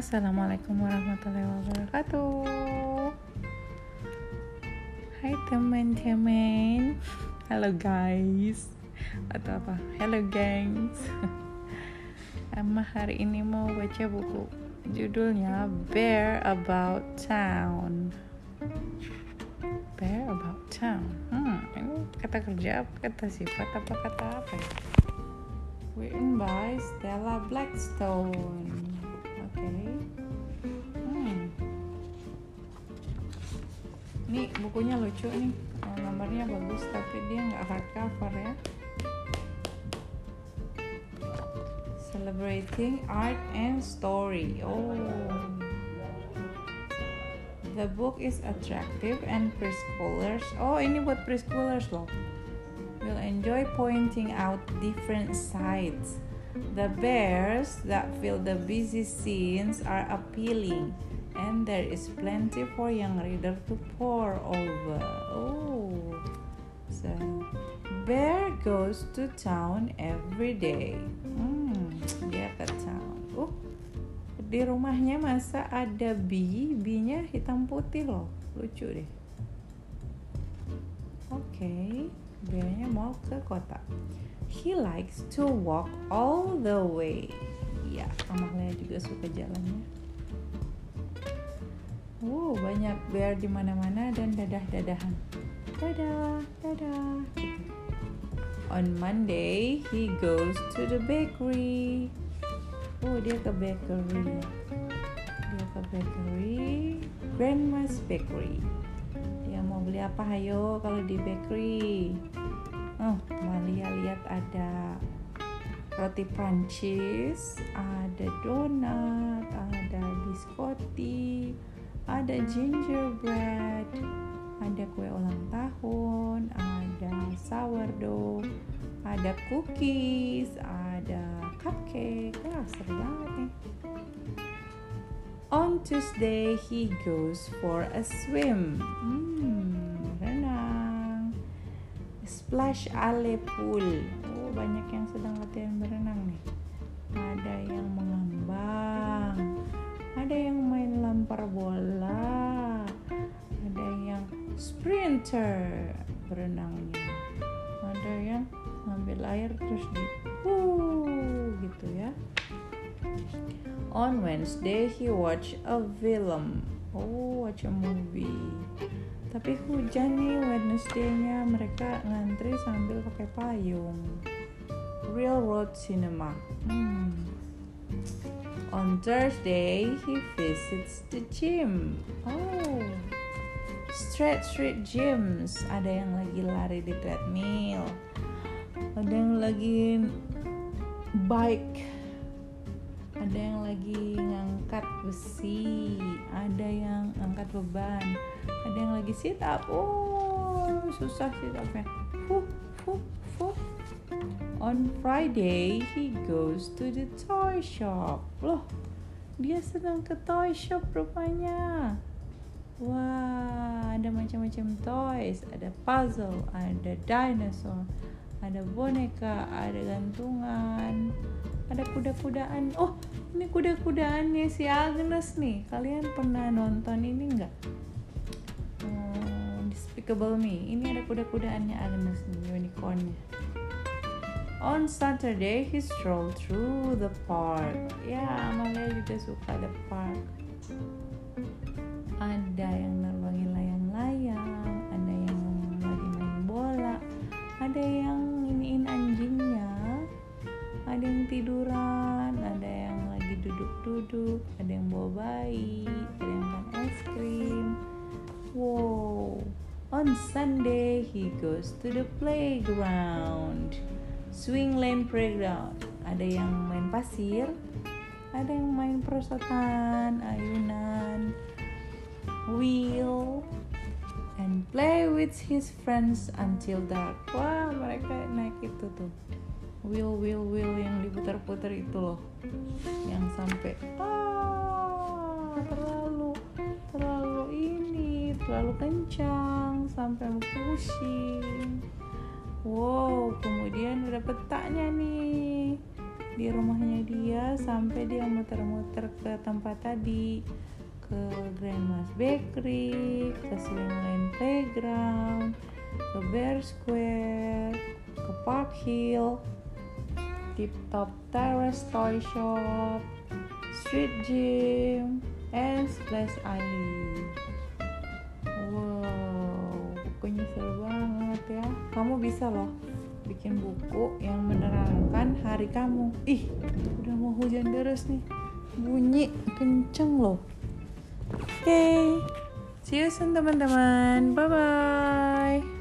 Assalamualaikum warahmatullahi wabarakatuh. Hai teman-teman. Halo guys. Atau apa? Hello gangs Emma hari ini mau baca buku Judulnya Bear About Town. Bear About Town? Hmm, ini kata kerja kata sifat apa? Kata apa ya? Written by Stella Blackstone Oke. Hmm. Ini bukunya lucu nih. Oh, Gambarnya bagus tapi dia nggak hardcover ya. Celebrating Art and Story. Oh. The book is attractive and preschoolers. Oh ini buat preschoolers loh. Will enjoy pointing out different sides The bears that fill the busy scenes are appealing and there is plenty for young reader to pore over. Oh, so bear goes to town every day. Hmm, dia ke town. Oh, di rumahnya masa ada bee, bee-nya hitam putih loh, lucu deh. Oke, bearnya mau ke kota. He likes to walk all the way. Ya, Amalia juga suka jalannya. Wow, banyak bear di mana-mana dan dadah-dadahan. Dadah, dadah. gitu. On Monday, he goes to the bakery. Oh, dia ke bakery. Dia ke bakery, Grandma's Bakery. Mau beli apa hayo kalau di bakery? Oh, Malia lihat ada roti Prancis, ada donat, ada biscotti, ada gingerbread, ada kue ulang tahun, ada sourdough, ada cookies, ada cupcake. Wah, seru banget nih. On Tuesday, he goes for a swim. Hmm, renang. Splash Ale Pool. Oh, banyak yang sedang latihan berenang nih. Ada yang mengambang. Ada yang main lempar bola. Ada yang sprinter berenangnya. Ada yang ngambil air terus di uh gitu ya. On Wednesday, he watch a film. Oh, watch a movie. Tapi hujan nih Wednesday-nya mereka ngantri sambil pakai payung. Railroad Cinema. Hmm. On Thursday, he visits the gym. Oh, Street Street Gyms. Ada yang lagi lari di treadmill. Ada yang lagi bike ada yang lagi ngangkat besi ada yang ngangkat beban ada yang lagi sit up. Oh susah sit upnya. Fuh fuh fuh on Friday he goes to the toy shop. Loh dia sedang ke toy shop rupanya. Wah ada macam-macam toys. Ada puzzle ada dinosaur ada boneka ada gantungan ada kuda-kudaan. Oh ini kuda-kudaannya si Agnes nih. Kalian pernah nonton ini nggak? Hmm, Despicable Me. Ini ada kuda-kudaannya Agnes nih unicornnya. On Saturday he strolled through the park. Ya Amalia juga suka the park. Ada yang duduk-duduk, ada yang bawa bayi, ada yang makan es krim. Wow. On Sunday he goes to the playground. Swing lane playground. Ada yang main pasir, ada yang main perosotan, ayunan, wheel, and play with his friends until dark. Wah, mereka naik itu tuh wheel wheel wheel yang diputar-putar itu loh. Yang sampai ah terlalu terlalu ini terlalu kencang sampai pusing. Wow kemudian ada petanya nih di rumahnya dia sampai dia muter-muter ke tempat tadi ke Grandma's Bakery, ke Swingland Playground, ke Bear Square, ke Park Hill, Tip Top Terrace Toy Shop, Street Gym, and Splash Alley. Wow, bukunya seru banget ya. Kamu bisa loh bikin buku yang menerangkan hari kamu. Ih, udah mau hujan deras nih. Bunyi kenceng loh. Oke, okay. see you soon teman-teman. Bye-bye.